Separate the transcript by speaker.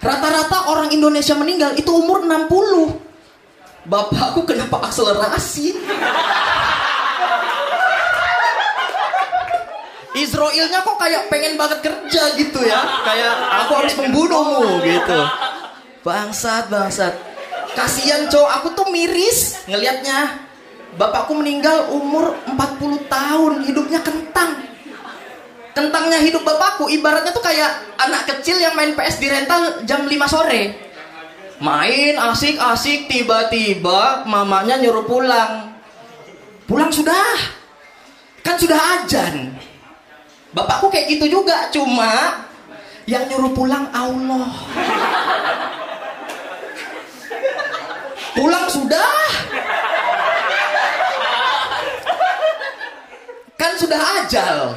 Speaker 1: Rata-rata orang Indonesia meninggal itu umur 60. Bapakku kenapa akselerasi? Israelnya kok kayak pengen banget kerja gitu ya? Kayak aku harus membunuhmu gitu. Bangsat, bangsat. Kasian cowok, aku tuh miris ngelihatnya. Bapakku meninggal umur 40 tahun, hidupnya kentang Tentangnya hidup bapakku ibaratnya tuh kayak anak kecil yang main PS di rental jam 5 sore. Main asik-asik tiba-tiba mamanya nyuruh pulang. Pulang sudah. Kan sudah ajan. Bapakku kayak gitu juga cuma yang nyuruh pulang Allah. Pulang sudah. Kan sudah ajal.